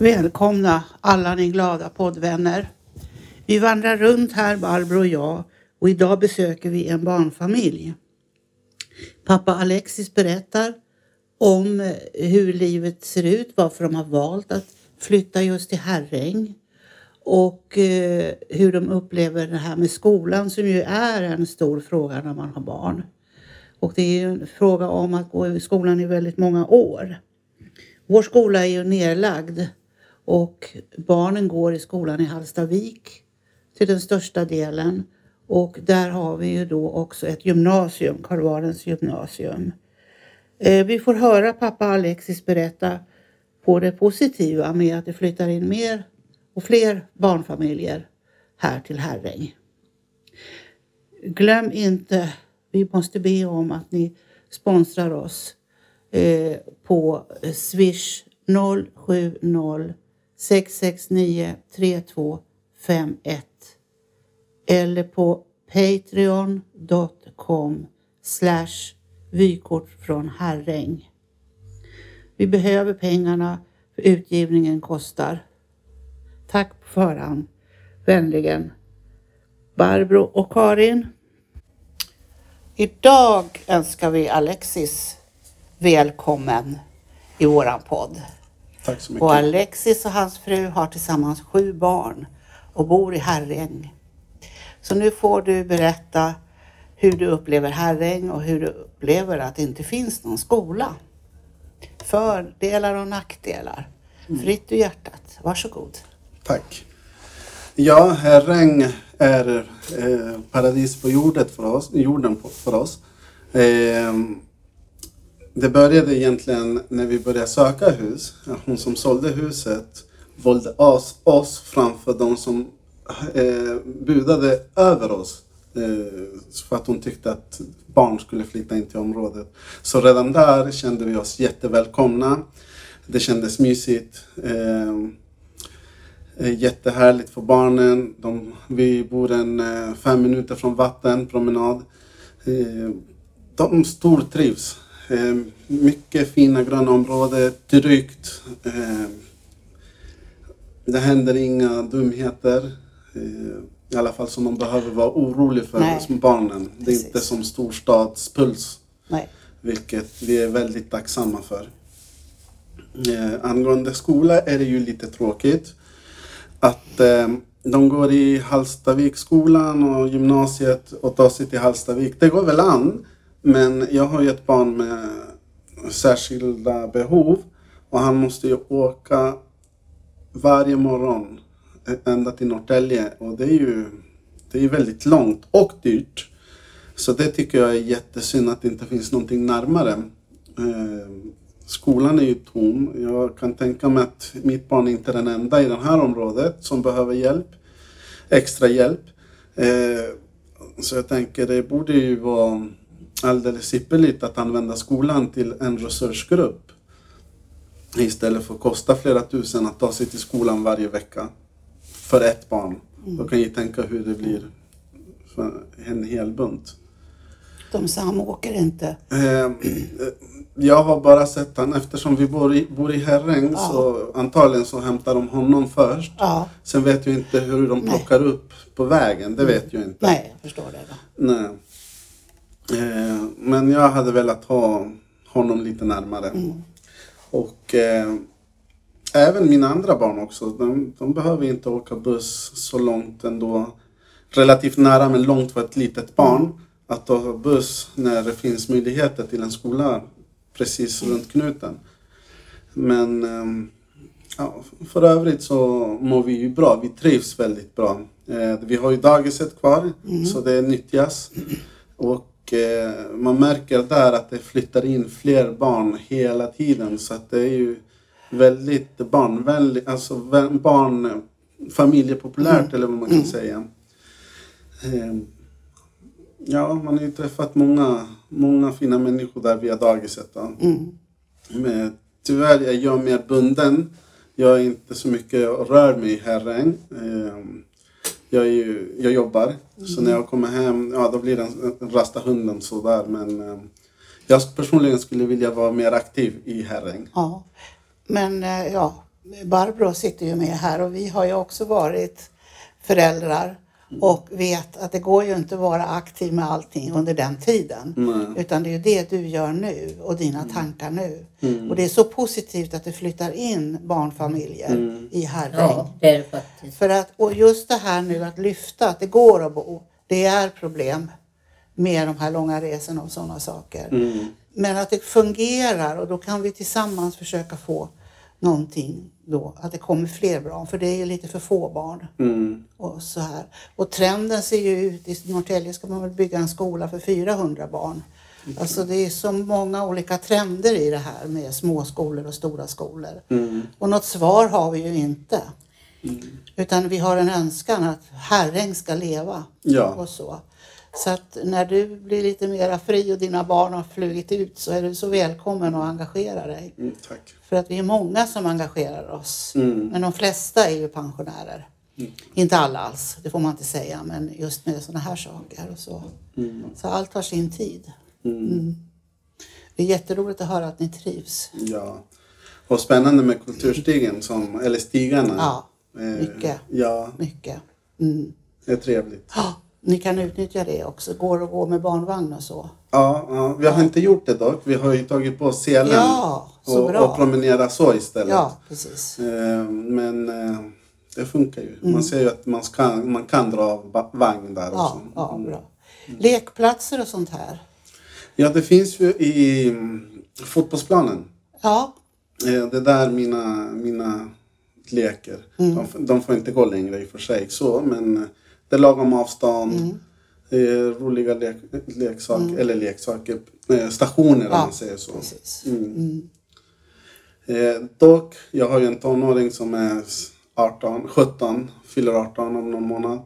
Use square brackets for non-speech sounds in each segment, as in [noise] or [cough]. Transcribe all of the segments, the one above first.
Välkomna alla ni glada poddvänner. Vi vandrar runt här, Barbro och jag, och idag besöker vi en barnfamilj. Pappa Alexis berättar om eh, hur livet ser ut, varför de har valt att flytta just till Herräng och eh, hur de upplever det här med skolan som ju är en stor fråga när man har barn. Och det är ju en fråga om att gå i skolan i väldigt många år. Vår skola är ju nedlagd och barnen går i skolan i Hallstavik till den största delen. Och där har vi ju då också ett gymnasium, Karl gymnasium. Eh, vi får höra pappa Alexis berätta på det positiva med att det flyttar in mer och fler barnfamiljer här till Herräng. Glöm inte, vi måste be om att ni sponsrar oss eh, på Swish 070 669 3251 eller på patreon.com slash vykort från Herräng. Vi behöver pengarna för utgivningen kostar. Tack på förhand. Vänligen Barbro och Karin. Idag önskar vi Alexis välkommen i våran podd. Tack så mycket. Och Alexis och hans fru har tillsammans sju barn och bor i Herräng. Så nu får du berätta hur du upplever Herräng och hur du upplever att det inte finns någon skola. Fördelar och nackdelar. Mm. Fritt ur hjärtat. Varsågod. Tack. Ja, Herräng är eh, paradis på jorden för oss. Jorden för oss. Eh, det började egentligen när vi började söka hus. Hon som sålde huset valde oss, oss framför de som eh, budade över oss. Eh, för att hon tyckte att barn skulle flytta in till området. Så redan där kände vi oss jättevälkomna. Det kändes mysigt. Eh, eh jättehärligt för barnen. De, vi bor en eh, fem minuter från vatten, promenad. Eh, de stortrivs. Eh, mycket fina gröna områden, tryggt. Eh, det händer inga dumheter. Eh, I alla fall som man behöver vara orolig för Nej. som barnen. Det är Precis. inte som storstadspuls. Nej. Vilket vi är väldigt tacksamma för. Angående skola är det ju lite tråkigt att de går i Hallstaviksskolan och gymnasiet och tar sig till Hallstavik. Det går väl an. Men jag har ju ett barn med särskilda behov och han måste ju åka varje morgon ända till Norrtälje och det är ju det är väldigt långt och dyrt. Så det tycker jag är jättesynd att det inte finns någonting närmare. Eh, skolan är ju tom. Jag kan tänka mig att mitt barn inte är den enda i det här området som behöver hjälp. Extra hjälp. Eh, så jag tänker det borde ju vara alldeles ypperligt att använda skolan till en resursgrupp. Istället för att kosta flera tusen att ta sig till skolan varje vecka. För ett barn. Mm. Då kan ni tänka hur det blir för en hel bunt. De samåker inte? Eh, jag har bara sett han eftersom vi bor i, bor i Herräng ja. så antagligen så hämtar de honom först. Ja. Sen vet jag inte hur de plockar Nej. upp på vägen. Det vet jag inte. Nej, jag förstår det. Då. Nej. Eh, men jag hade velat ha honom lite närmare. Mm. Och eh, även mina andra barn också. De, de, behöver inte åka buss så långt ändå. Relativt nära men långt för ett litet barn. Att åka buss när det finns möjligheter till en skola precis mm. runt knuten. Men eh, ja, för övrigt så mår vi ju bra. Vi trivs väldigt bra. Eh, vi har ju dagiset kvar mm. så det nyttjas. [clears throat] Och Eh, man märker där att det flyttar in fler barn hela tiden så att det är ju väldigt barnvänligt, alltså barn, familjepopulärt mm. eller vad man kan mm. säga. Eh, ja, man har ju träffat många, många fina människor där via dagiset. Mm. Men tyvärr är jag mer bunden. Jag är inte så mycket rör mig i Herräng. Eh, jag, är ju, jag jobbar. Mm. Så när jag kommer hem, ja då blir det en, rasta hunden sådär. Men eh, jag personligen skulle vilja vara mer aktiv i Herräng. Ja. Men eh, ja, Barbro sitter ju med här och vi har ju också varit föräldrar och vet att det går ju inte att vara aktiv med allting under den tiden. Nej. Utan det är ju det du gör nu och dina tankar nu. Mm. Och det är så positivt att det flyttar in barnfamiljer Mm. i Herräng. Ja, det är det faktiskt. För att, och just det här nu att lyfta, att det går att bo, det är problem med de här långa resorna och sådana saker. Mm. Men att det fungerar och då kan vi tillsammans försöka få någonting då, att det kommer fler barn, för det är ju lite för få barn. Mm. Och, så här. och trenden ser ju ut, i Norrtälje ska man väl bygga en skola för 400 barn. Alltså det är så många olika trender i det här med små skolor och stora skolor. Mm. Och något svar har vi ju inte. Utan vi har en önskan att Herräng ska leva. Ja. Och så. Så att när du blir lite mera fri och dina barn har flugit ut så är du så välkommen att engagera dig. Mm, tack. För att vi är många som engagerar oss. Mm. Men de flesta är ju pensionärer. Inte alla alls, det får man inte säga. Men just med sådana här saker och så. Mm. Så allt har sin tid. Mm. Det är jätteroligt att höra att ni trivs. Ja. Och spännande med kulturstigen, som, eller stigarna. Ja, Eh, mycket. Ja, Mycket. Mm. det är trevligt. Ja, ni kan utnyttja det också. Går att gå med barnvagn och så. Ja, ja, vi har inte gjort det dock. Vi har ju tagit på selen Ja, och, och promenera så istället. Ja, precis. Eh, Men eh, det funkar ju. Mm. Man ser ju att man, ska, man kan dra va- vagn där Ja, också. ja, bra. Lekplatser och sånt här. Ja, det finns ju i mm, fotbollsplanen. Ja, Eh, Det är där mina, mina leker. Mm. De, de får inte gå längre i och för sig så, men det är lagom avstånd. Mm. Eh, roliga lek, leksaker, eller leksaker, eh, stationer om Ja, man säger så. precis. Mm. Eh, dock, jag har ju en tonåring som är 18, 17, fyller 18 om någon månad.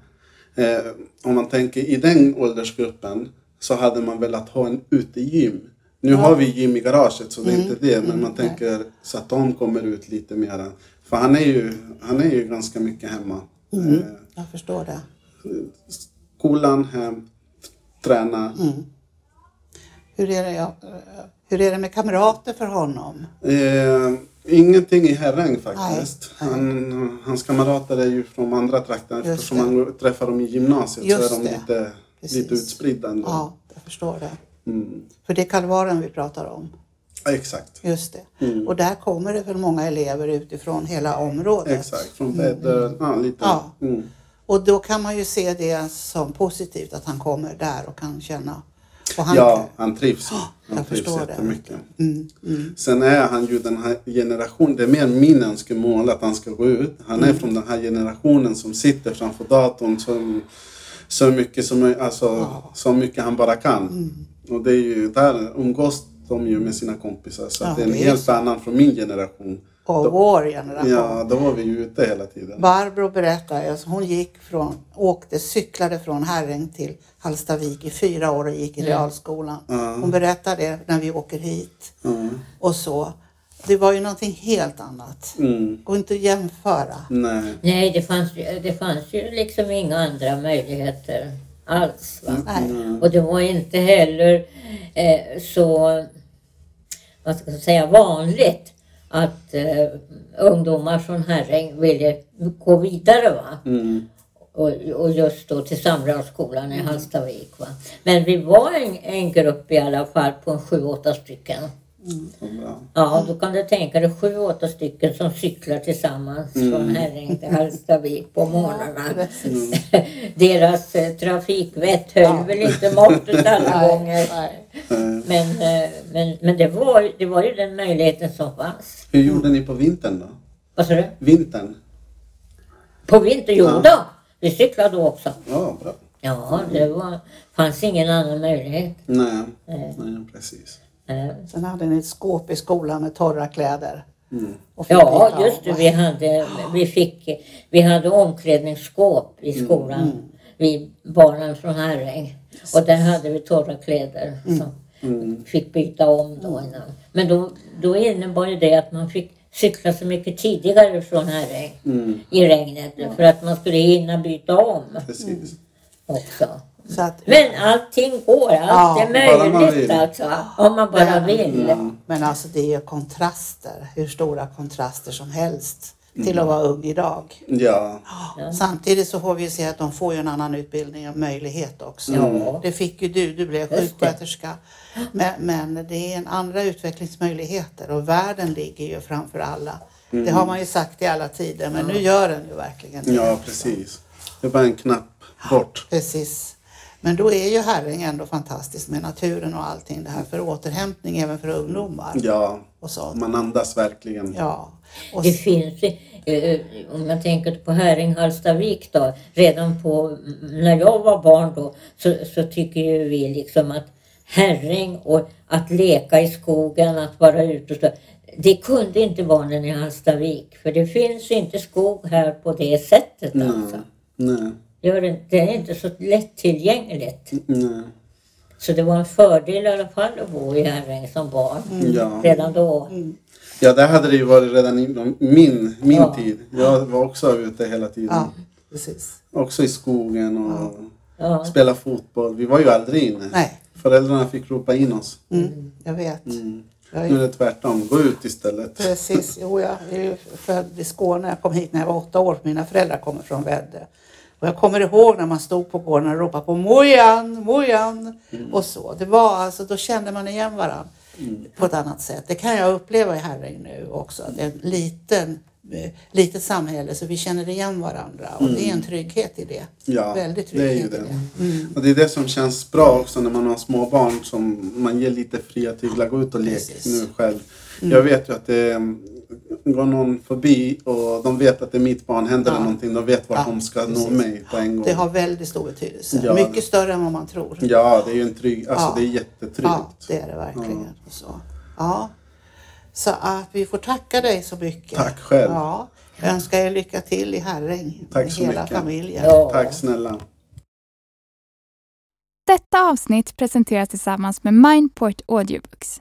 Eh, om man tänker i den åldersgruppen så hade man velat ha en utegym. Nu har vi gym i garaget så det är inte det, men man tänker så att de kommer ut lite mera. För han är ju, han är ju ganska mycket hemma. Eh, jag förstår det. Skolan, hem, träna. Hur är det, hur är det med kamrater för honom? Eh, ingenting i Herräng faktiskt. Nej, Han, hans kamrater är ju från andra trakter. Just Eftersom det. man går- träffar dem i gymnasiet Just så är de det. lite, Precis. lite utspridda ändå. Ja, jag förstår det. Mm. För det är Kalvaren vi pratar om. Exakt. Just det. Och där kommer det väl många elever utifrån hela området. Exakt. Från Väddö. Ja, lite. Ja. Mm. Och då kan man ju se det som positivt att han kommer där och kan känna. Och han, Ja, han trivs. Han jag trivs jättemycket. Mm, mm. Sen är han ju den här generationen, det är mer min önskemål att han ska gå ut. Han Mm. är från den här generationen som sitter framför datorn som, så, mycket som, alltså, så mycket han bara kan. Mm. Och det är ju, där umgås de ju med sina kompisar. Så att det är en helt så. annan från min generation. Och vår generation. Ja, då var vi ju ute hela tiden. Barbro berättar, alltså hon gick från, åkte, cyklade från Herräng till Hallstavik i fyra år och gick i realskolan. Hon berättar det när vi åker hit Ja. och så. Det var ju någonting helt annat. Mm. Går inte att jämföra. Nej. Nej, det fanns, ju- det fanns ju liksom inga andra möjligheter alls. Va? Nej. Och det var inte heller eh, så, vad ska jag säga, vanligt att eh, ungdomar från Herräng ville gå vidare. Va? Mm. Och, och just då till Samradskolan i Hallstavik. Va? Men vi var en, en grupp i alla fall på en sju, åtta stycken. Bra. Ja, då kan du tänka dig sju, åtta stycken som cyklar tillsammans från Herräng till Hallstavik på morgnarna. [laughs] Deras eh, trafikvett höll väl inte måttet alla gånger. Nej. Men, eh, men, men det, var, ju- det var ju den möjligheten som fanns. Hur gjorde ni på vintern då? Vad sa du? Vintern? På vintern? Jo då, vi cyklade då också. Ja, bra. Ja, det var, fanns ingen annan möjlighet. Nej, Nej. Nej precis. Eh, Sen hade ni ett skåp i skolan med torra kläder. Mm. Ja, just det. Vi hade, vi fick, vi hade omklädningsskåp i skolan. Vi barnen från Herräng. Och där hade vi torra kläder som fick byta om då innan. Men då, då innebar ju det att man fick cykla så mycket tidigare från Herräng Mm. i regnet för att man skulle hinna byta om Precis. också. Så att, Men allting går, allt Ja, är möjligt alltså. Om man bara Men- vill. Mm. Men alltså det är ju kontraster, hur stora kontraster som helst till att vara ung idag. Ja, Samtidigt så får vi ju se att de får ju en annan utbildning och möjlighet också. Ja. Det fick ju du, du blev sjuksköterska. Men, men det är en andra utvecklingsmöjligheter och världen ligger ju framför alla. Det har man ju sagt i alla tider men nu gör den ju verkligen det. ja precis. Det är bara en knapp bort. Precis. Men då är ju Herräng ändå fantastiskt med naturen och allting det här för återhämtning även för ungdomar. Ja, Och så. man andas verkligen. Ja. Och Det finns, eh, om man tänker på Herräng Hallstavik då, redan på, när jag var barn då, så, så tycker ju vi liksom att Herräng och att leka i skogen, att vara ute och så, det kunde inte barnen i Hallstavik, för det finns inte skog här på det sättet alltså. Nej, Det är inte- det är inte så lättillgängligt. nej. Så det var en fördel i alla fall att bo i Herräng som barn, Ja. redan då. ja, där hade det ju varit redan inom min, min Ja. tid. Jag var också ute hela tiden. ja, precis. Också i skogen och Ja. spela fotboll. Vi var ju aldrig inne. Nej. Föräldrarna fick ropa in oss. Mm, jag vet. Jag är Nu är det tvärtom. Gå ut istället. Precis, jo jag är ju född i Skåne. Jag kom hit när jag var åtta år. Mina föräldrar kommer från Väddö. Och jag kommer ihåg när man stod på gården och ropade på Mojan, Mojan och så. Det var alltså, då kände man igen varandra på ett annat sätt. Det kan jag uppleva i Herräng nu också. Det är en liten, eh, litet samhälle så vi känner igen varandra och det är en trygghet i det. Ja, Väldigt det är ju trygghet det. det. Och det är det som känns bra också när man har små barn som man ger lite fria tyglar. Gå ut och lek nu själv. Jag vet ju att det mm, går någon förbi och de vet att det är mitt barn. Händer det Ja. någonting, de vet vart Ja, de ska nå precis. mig på en gång. Det har väldigt stor betydelse. Ja. Mycket större än vad man tror. Ja, det är ju en trygg, alltså Ja. det är jättetryggt. Ja, det är det verkligen. Så. Ja. så att vi får tacka dig så mycket. Tack själv. Ja. Jag önskar er lycka till i Herräng Tack så hela mycket. familjen. Ja. Tack snälla. Detta avsnitt presenteras tillsammans med Mindport Audiobooks.